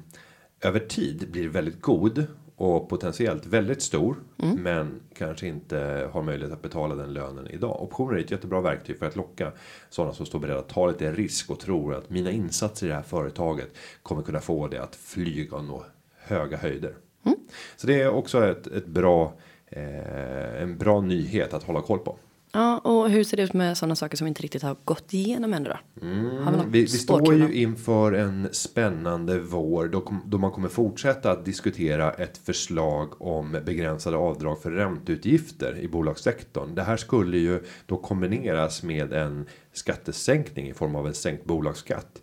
över tid blir väldigt god och potentiellt väldigt stor. Men kanske inte har möjlighet att betala den lönen idag. Optioner är ett jättebra verktyg för att locka sådana som står beredda att ta lite risk och tror att mina insatser i det här företaget kommer kunna få det att flyga och nå höga höjder. Så det är också ett, ett bra, eh, en bra nyhet att hålla koll på. Ja, och hur ser det ut med sådana saker som inte riktigt har gått igenom ännu då? Har vi Vi, står ju inför en spännande vår då, då man kommer fortsätta att diskutera ett förslag om begränsade avdrag för ränteutgifter i bolagssektorn. Det här skulle ju då kombineras med en skattesänkning i form av en sänkt bolagsskatt.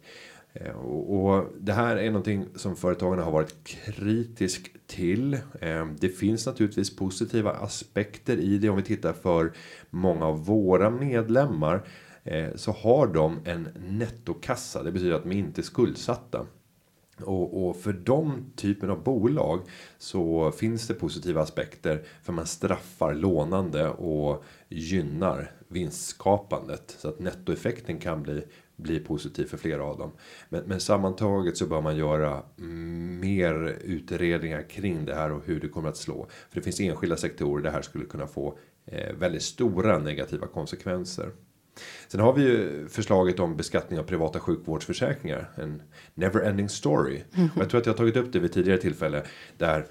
Eh, Och, och det här är någonting som företagarna har varit kritisk till. Eh, Det finns naturligtvis positiva aspekter i det om vi tittar för många av våra medlemmar eh, så har de en nettokassa. Det betyder att de inte är skuldsatta. Och, och för de typen av bolag så finns det positiva aspekter för man straffar lånande och gynnar vinstskapandet så att nettoeffekten kan bli bli positiv för flera av dem. Men, men sammantaget så bör man göra mer utredningar kring det här och hur det kommer att slå. För det finns enskilda sektorer där det här skulle kunna få väldigt stora negativa konsekvenser. Sen har vi ju förslaget om beskattning av privata sjukvårdsförsäkringar. En never ending story. Och jag tror att jag har tagit upp det vid tidigare tillfälle. Där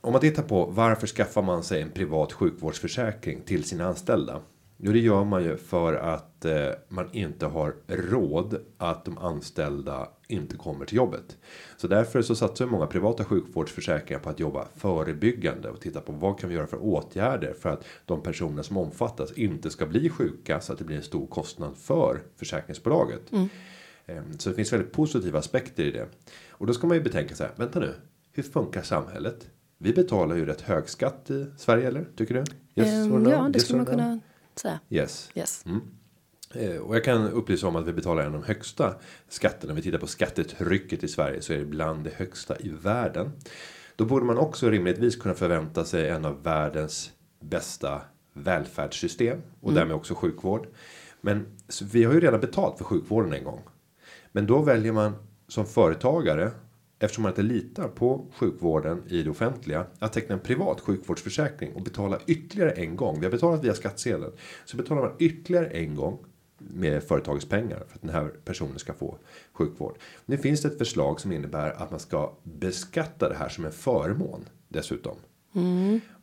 om man tittar på varför skaffar man sig en privat sjukvårdsförsäkring till sina anställda. Jo, det gör man ju för att eh, man inte har råd att de anställda inte kommer till jobbet. Så därför så satsar många privata sjukvårdsförsäkringar på att jobba förebyggande och titta på vad kan vi göra för åtgärder för att de personer som omfattas inte ska bli sjuka så att det blir en stor kostnad för försäkringsbolaget. Ehm, Så det finns väldigt positiva aspekter i det. Och då ska man ju betänka så här, vänta nu, hur funkar samhället? Vi betalar ju rätt hög skatt i Sverige, eller? Tycker du? Yes no? ja, det Yes skulle man kunna säga. Yes. Yes. Eh, Och jag kan upplysa om att vi betalar en av de högsta skatterna. När vi tittar på skattetrycket i Sverige så är det bland det högsta i världen. Då borde man också rimligtvis kunna förvänta sig en av världens bästa välfärdssystem och därmed också sjukvård. Men vi har ju redan betalt för sjukvården en gång. Men då väljer man som företagare eftersom man inte litar på sjukvården i det offentliga att teckna en privat sjukvårdsförsäkring och betala ytterligare en gång. Vi har betalat via skattsedeln så betalar man ytterligare en gång med företagets pengar för att den här personen ska få sjukvård. Nu finns det ett förslag som innebär att man ska beskatta det här som en förmån dessutom.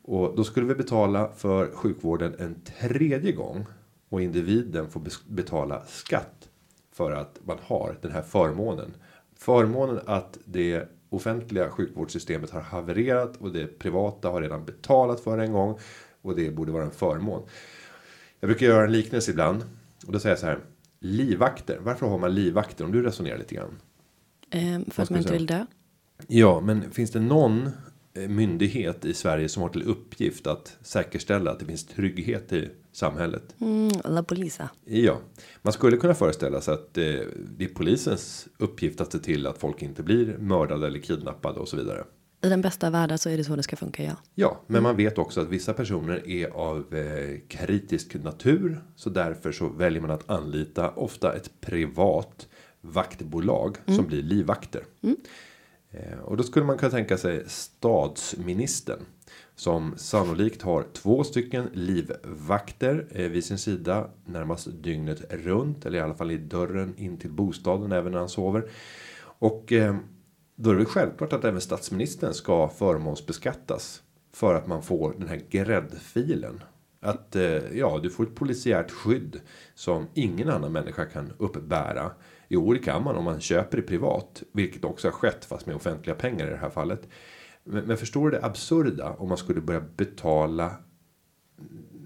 Och då skulle vi betala för sjukvården en tredje gång och individen får betala skatt för att man har den här förmånen. Förmånen att det offentliga sjukvårdssystemet har havererat och det privata har redan betalat för en gång och det borde vara en förmån. Jag brukar göra en liknelse ibland och då säger jag så här. Livvakter. Varför har man livvakter? Om du resonerar lite grann. Ehm, för att man inte vill dö. Ja, men finns det någon eh, myndighet i Sverige som har till uppgift att säkerställa att det finns trygghet i samhället? Mm, la polisa. Ja, man skulle kunna föreställa sig att eh, det är polisens uppgift att se till att folk inte blir mördade eller kidnappade och så vidare. I den bästa av världar så är det så det ska funka, ja. Ja, men man vet också att vissa personer är av eh, kritisk natur. Så därför så väljer man att anlita ofta ett privat vaktbolag som blir livvakter. Eh, och då skulle man kunna tänka sig stadsministern. Som sannolikt har två stycken livvakter eh, vid sin sida närmast dygnet runt. Eller i alla fall i dörren in till bostaden även när han sover. Och eh, då är det väl självklart att även statsministern ska förmånsbeskattas. För att man får den här gräddfilen. Att eh, ja, du får ett polisiärt skydd som ingen annan människa kan uppbära. Jo, det kan man om man köper det privat, vilket också har skett fast med offentliga pengar i det här fallet. Men, men förstår du det absurda om man skulle börja betala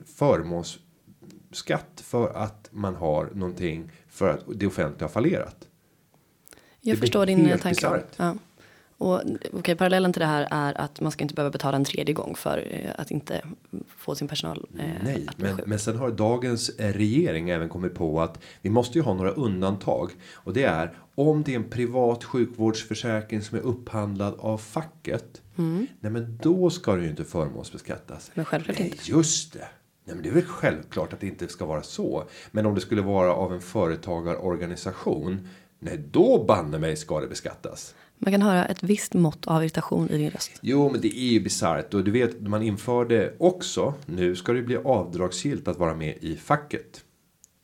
förmånsskatt för att man har någonting för att det offentliga har fallerat. Jag förstår din helt tanke. Ja. Och okej, parallellen till det här är att man ska inte behöva betala en tredje gång för eh, att inte få sin personal eh, Nej, men, men sen har dagens eh, regering även kommit på att vi måste ju ha några undantag. Och det är om det är en privat sjukvårdsförsäkring som är upphandlad av facket. Nej, men då ska det ju inte förmånsbeskattas. Men självklart Nej, inte. just det. Nej, men det är väl självklart att det inte ska vara så. Men om det skulle vara av en företagarorganisation. Nej, då banne mig ska det beskattas. Man kan höra ett visst mått av irritation i din röst. Jo, men det är ju bisarrt och du vet, man införde också. Nu ska det bli avdragsgillt att vara med i facket.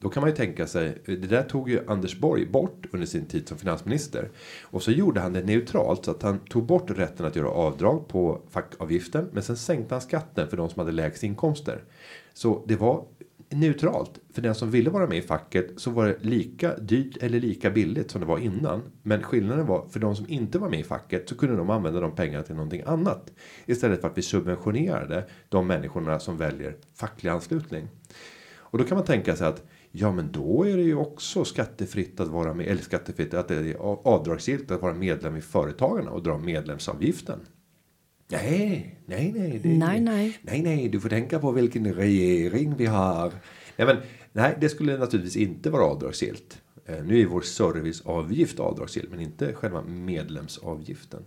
Då kan man ju tänka sig. Det där tog ju Anders Borg bort under sin tid som finansminister och så gjorde han det neutralt så att han tog bort rätten att göra avdrag på fackavgiften, men sen sänkte han skatten för de som hade lägst inkomster. Så det var neutralt för den som ville vara med i facket så var det lika dyrt eller lika billigt som det var innan. Men skillnaden var för de som inte var med i facket så kunde de använda de pengarna till någonting annat istället för att vi subventionerade de människorna som väljer facklig anslutning. Och då kan man tänka sig att ja, men då är det ju också skattefritt att vara med eller skattefritt att det är avdragsgillt att vara medlem i företagarna och dra medlemsavgiften. Nej, nej, nej. Det, Nej, nej. Nej, nej, du får tänka på vilken regering vi har. Nej, men nej, det skulle naturligtvis inte vara avdragsgillt. Eh, Nu är vår serviceavgift avdragsgill, men inte själva medlemsavgiften.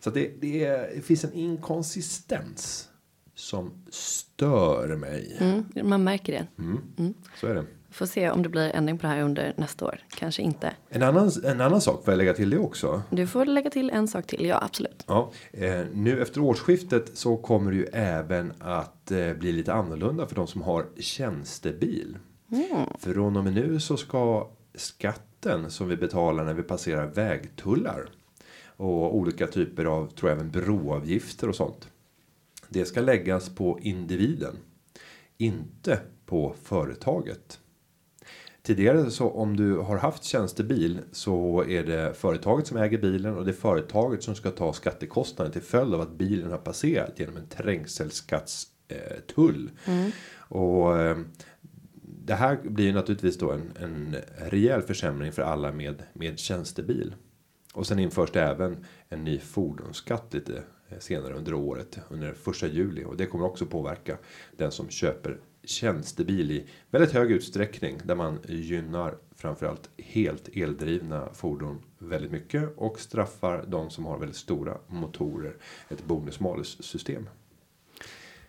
Så det, det, är, det finns en inkonsistens som stör mig. Mm, man märker det. Så är det. Får se om det blir ändring på det här under nästa år. Kanske inte. En annan, en annan sak får jag lägga till det också. Du får lägga till en sak till. Ja, absolut. Ja, eh, nu efter årsskiftet så kommer det ju även att eh, bli lite annorlunda för de som har tjänstebil. För från och med nu så ska skatten som vi betalar när vi passerar vägtullar och olika typer av, tror jag även broavgifter och sånt. Det ska läggas på individen, inte på företaget. Tidigare så om du har haft tjänstebil så är det företaget som äger bilen och det är företaget som ska ta skattekostnaden till följd av att bilen har passerat genom en trängselskattstull. Och eh, det här blir naturligtvis då en, en rejäl försämring för alla med, med tjänstebil. Och sen införs det även en ny fordonsskatt lite eh, senare under året under första juli och det kommer också påverka den som köper tjänstebil i väldigt hög utsträckning där man gynnar framförallt helt eldrivna fordon väldigt mycket och straffar de som har väldigt stora motorer ett bonus malus system.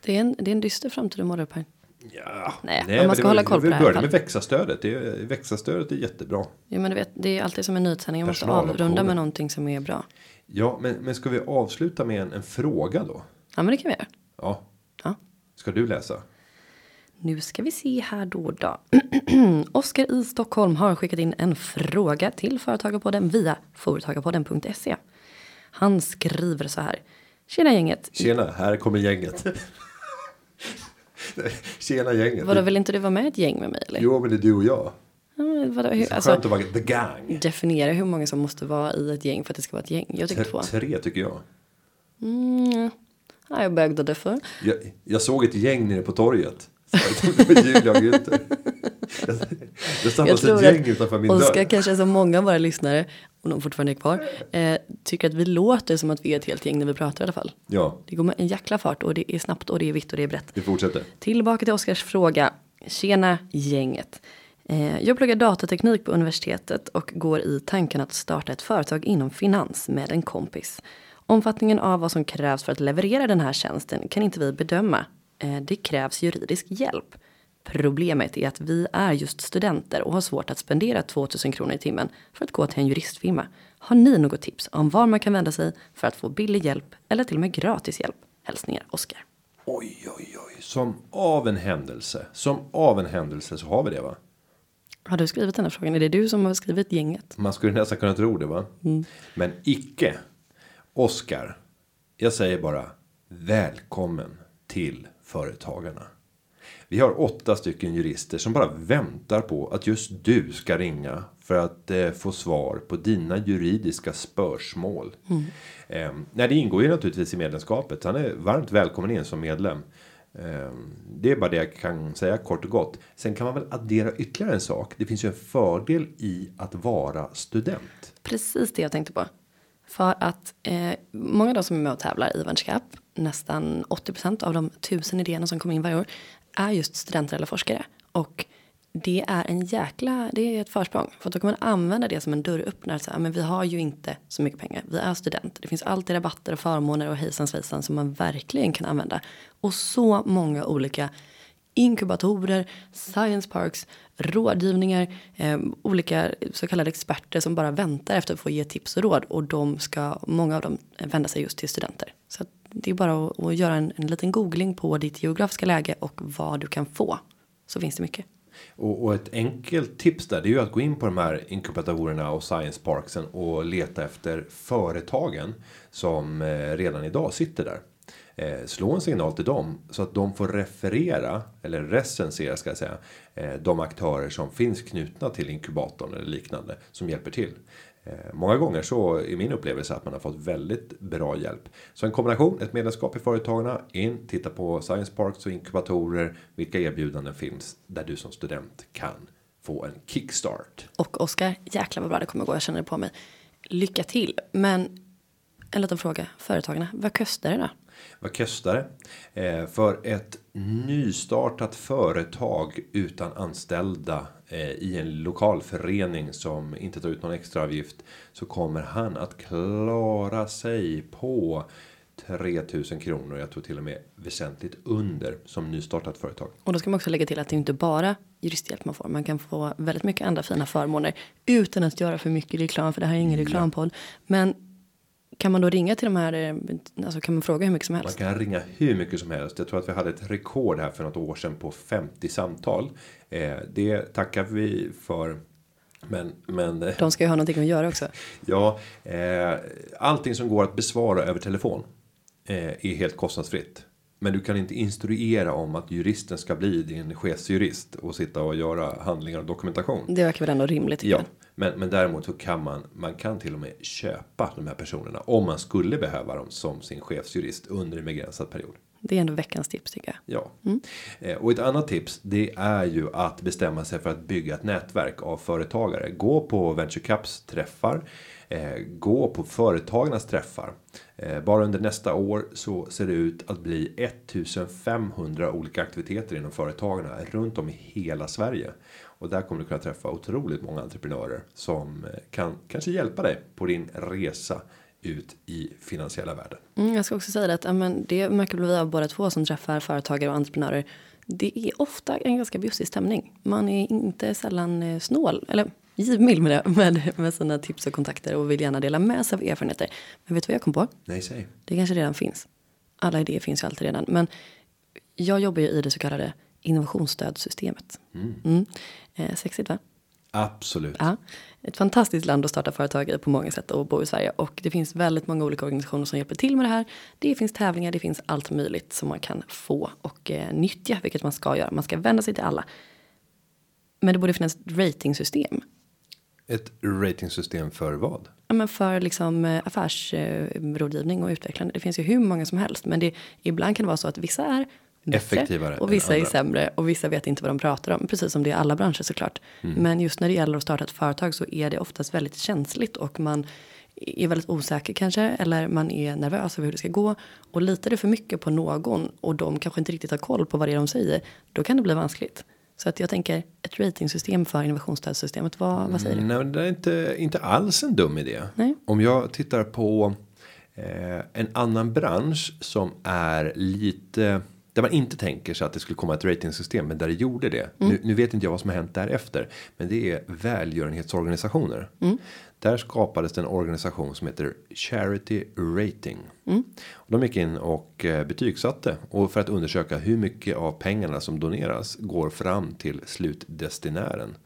Det är en, det är en dyster framtid imorgon Per. Ja, Nej, men man ska det hålla koll på vi det här i alla började med växa-stödet. Växa-stödet är jättebra. Ja, men du vet, det är alltid som en nyhetssändning. Jag måste avrunda med någonting som är bra. Ja, men, men ska vi avsluta med en, en fråga då? Ja, men det kan vi göra. Ja. Ja. Ska du läsa? Nu ska vi se här då då. Oskar i Stockholm har skickat in en fråga till Företagarpodden via företagarpodden.se. Han skriver så här. Tjena gänget. Tjena, här kommer gänget. Tjena gänget. Vadå, vill inte du vara med i ett gäng med mig eller? Jo, men det är du och jag. Ja, vadå, hur, Skönt alltså, att vara the gang. definiera hur många som måste vara i ett gäng för att det ska vara ett gäng. Jag tycker två. Tre, tycker jag. Mm, ja, jag bögde för. jag. Jag såg ett gäng nere på torget. Var Julia och Günther. Det samlas ett gäng utanför min Oskar dörr. kanske som många av våra lyssnare, om de fortfarande är kvar, eh, tycker att vi låter som att vi är ett helt gäng när vi pratar i alla fall. Ja, Det går med en jäkla fart och det är snabbt och det är vitt och det är brett. vi fortsätter. Tillbaka till Oskars fråga. Tjena gänget. Eh, Jag pluggar datateknik på universitetet och går i tanken att starta ett företag inom finans med en kompis. Omfattningen av vad som krävs för att leverera den här tjänsten kan inte vi bedöma. Eh, Det krävs juridisk hjälp. Problemet är att vi är just studenter och har svårt att spendera 2000 kronor i timmen för att gå till en juristfirma. Har ni något tips om var man kan vända sig för att få billig hjälp eller till och med gratis hjälp? Hälsningar Oskar. Oj, oj, oj. Som av en händelse. Som av en händelse så har vi det va? Har du skrivit den här frågan? Är det du som har skrivit gänget? Man skulle nästan kunna tro det va? Men icke. Oskar. Jag säger bara välkommen till Företagarna. Vi har åtta stycken jurister som bara väntar på att just du ska ringa för att eh, få svar på dina juridiska spörsmål. Eh, nej, det ingår ju naturligtvis i medlemskapet. Han är varmt välkommen in som medlem. Eh, det är bara det jag kan säga kort och gott. Sen kan man väl addera ytterligare en sak. Det finns ju en fördel i att vara student. Precis det jag tänkte på. För att eh, många av de som är med och tävlar i Världscup, nästan 80% av de tusen idéerna som kommer in varje år, är just studenter eller forskare. Och det är en jäkla, det är ett försprång. För då kan man använda det som en dörröppnare. Så här, men vi har ju inte så mycket pengar. Vi är studenter. Det finns alltid rabatter och förmåner och hejsan svejsan som man verkligen kan använda. Och så många olika inkubatorer, science parks, rådgivningar, eh, olika så kallade experter som bara väntar efter att få ge tips och råd och de ska, många av dem vända sig just till studenter. Det är bara att, att göra en, en liten googling på ditt geografiska läge och vad du kan få. Så finns det mycket. Och, och ett enkelt tips där det är ju att gå in på de här inkubatorerna och science parksen och leta efter företagen som eh, redan idag sitter där. Eh, slå en signal till dem så att de får referera eller recensera ska jag säga eh, de aktörer som finns knutna till inkubatorn eller liknande som hjälper till. Eh, Många gånger så är min upplevelse att man har fått väldigt bra hjälp. Så en kombination, ett medlemskap i Företagarna, in, titta på Science Parks och inkubatorer, vilka erbjudanden finns där du som student kan få en kickstart. Och Oskar, jäklar vad bra det kommer gå, jag känner det på mig. Lycka till. Men en liten fråga, företagarna, vad kostar det då? Vad kostar det? Eh, för ett nystartat företag utan anställda eh, i en lokal förening som inte tar ut någon extra avgift så kommer han att klara sig på 3000 kronor. Jag tror till och med väsentligt under som nystartat företag. Och då ska man också lägga till att det är inte bara juristhjälp man får. Man kan få väldigt mycket andra fina förmåner utan att göra för mycket reklam, för det här är ingen reklampodd. Men kan man då ringa till de här, eh, alltså kan man fråga hur mycket som Man helst? kan ringa hur mycket som helst. Jag tror att vi hade ett rekord här för något år sedan på 50 samtal. Eh, det tackar vi för. Men, men eh, De ska ju ha någonting att göra också. Ja, eh, allting som går att besvara över telefon eh, är helt kostnadsfritt. Men du kan inte instruera om att juristen ska bli din chefsjurist och sitta och göra handlingar och dokumentation. Det verkar väl ändå rimligt Ja, men, men däremot så kan man, man kan till och med köpa de här personerna om man skulle behöva dem som sin chefsjurist under en begränsad period. Det är ändå veckans tips tycker jag. Ja, eh, och ett annat tips. Det är ju att bestämma sig för att bygga ett nätverk av företagare. Gå på Venture Cups träffar. Eh, gå på företagarnas träffar. Eh, bara under nästa år så ser det ut att bli 1500 olika aktiviteter inom företagarna runt om i hela Sverige. Och där kommer du kunna träffa otroligt många entreprenörer som eh, kan kanske hjälpa dig på din resa ut i finansiella världen. Mm, jag ska också säga det att men det märker vi av båda två som träffar företagare och entreprenörer. Det är ofta en ganska bjussig stämning. Man är inte sällan eh, snål, eller givmild med, det, med, med sina tips och kontakter och vill gärna dela med sig av erfarenheter. Men vet du vad jag kom på? Nej, säg. Det kanske redan finns. Alla idéer finns ju alltid redan. Men jag jobbar ju i det så kallade innovationsstödsystemet. Mm. Eh, sexigt va? Absolut. Ja, ett fantastiskt land att starta företag i på många sätt och bo i Sverige. Och det finns väldigt många olika organisationer som hjälper till med det här. Det finns tävlingar, det finns allt möjligt som man kan få och eh, nyttja, vilket man ska göra. Man ska vända sig till alla. Men det borde finnas ett ratingsystem. Ett ratingsystem för vad? Ja, men för liksom eh, affärsrådgivning och utvecklande. Det finns ju hur många som helst. Men det, ibland kan det vara så att vissa är Effektivare och vissa är sämre och vissa vet inte vad de pratar om. Precis som det är i alla branscher såklart. Mm. Men just när det gäller att starta ett företag så är det oftast väldigt känsligt och man är väldigt osäker kanske eller man är nervös över hur det ska gå och litar du för mycket på någon och de kanske inte riktigt har koll på vad det är de säger då kan det bli vanskligt. Så att jag tänker ett ratingsystem för innovationsstödssystemet. Vad, vad säger du? Nej, det är inte, inte alls en dum idé. Nej. Om jag tittar på eh, en annan bransch som är lite där man inte tänker sig att det skulle komma ett ratingsystem men där det gjorde det. Nu, nu vet inte jag vad som har hänt därefter, men det är välgörenhetsorganisationer. Där skapades det en organisation som heter Charity Rating. Och de gick in och eh, betygsatte och för att undersöka hur mycket av pengarna som doneras går fram till slutdestinären.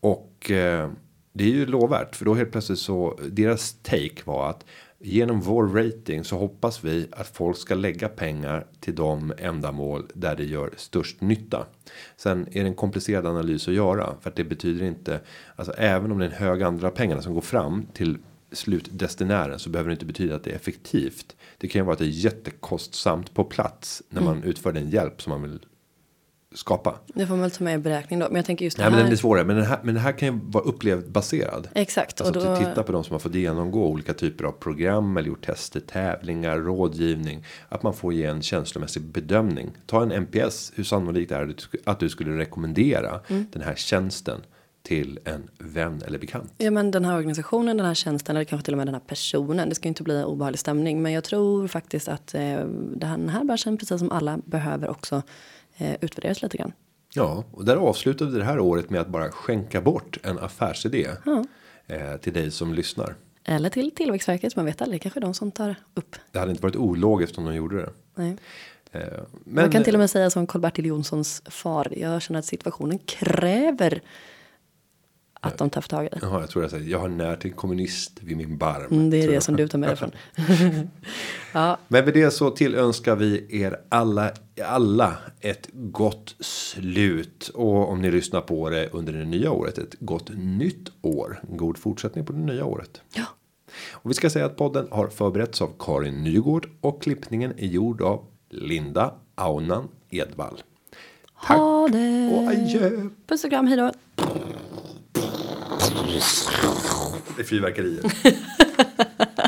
Och eh, det är ju lovvärt för då helt plötsligt så deras take var att genom vår rating så hoppas vi att folk ska lägga pengar till de ändamål där det gör störst nytta. Sen är det en komplicerad analys att göra för att det betyder inte alltså även om det är en hög andel av pengarna som går fram till slutdestinären så behöver det inte betyda att det är effektivt. Det kan ju vara att det är jättekostsamt på plats när man utför den hjälp som man vill skapa. Det får man väl ta med i beräkning då. Men jag tänker just Nej det men här. den blir svårare. Men den här, men den här kan ju vara upplevd baserad. Exakt. Alltså och då, titta på de som har fått genomgå olika typer av program eller gjort tester, tävlingar, rådgivning. Att man får ge en känslomässig bedömning. Ta en NPS. Hur sannolikt är det att du skulle rekommendera Mm. den här tjänsten till en vän eller bekant? Ja men den här organisationen, den här tjänsten eller kanske till och med den här personen. Det ska ju inte bli obehaglig stämning. Men jag tror faktiskt att eh, den här branschen, precis som alla, behöver också eh, utvärderas lite grann. Ja, och där avslutade vi det här året med att bara skänka bort en affärsidé. Eh, till dig som lyssnar. Eller till Tillväxtverket, man vet aldrig. Kanske de som tar upp. Det hade inte varit ologiskt om de gjorde det. Nej. Eh, men, Man kan till och med säga som Karl-Bertil Jonssons far. Jag känner att situationen kräver att de tar tag i det. Jaha, jag tror jag säger, jag har när till kommunist vid min barm. Mm, det är det jag. som du tar med dig från. ja, Men med det så tillönskar vi er alla, alla ett gott slut. Och om ni lyssnar på det under det nya året, ett gott nytt år. En god fortsättning på det nya året. ja. Och vi ska säga att podden har förberetts av Karin Nygård och klippningen är gjord av Linda Aunan Edvall. Tack Ha det! och adjö. Puss och kram, hej då! Det är fyrverkerier.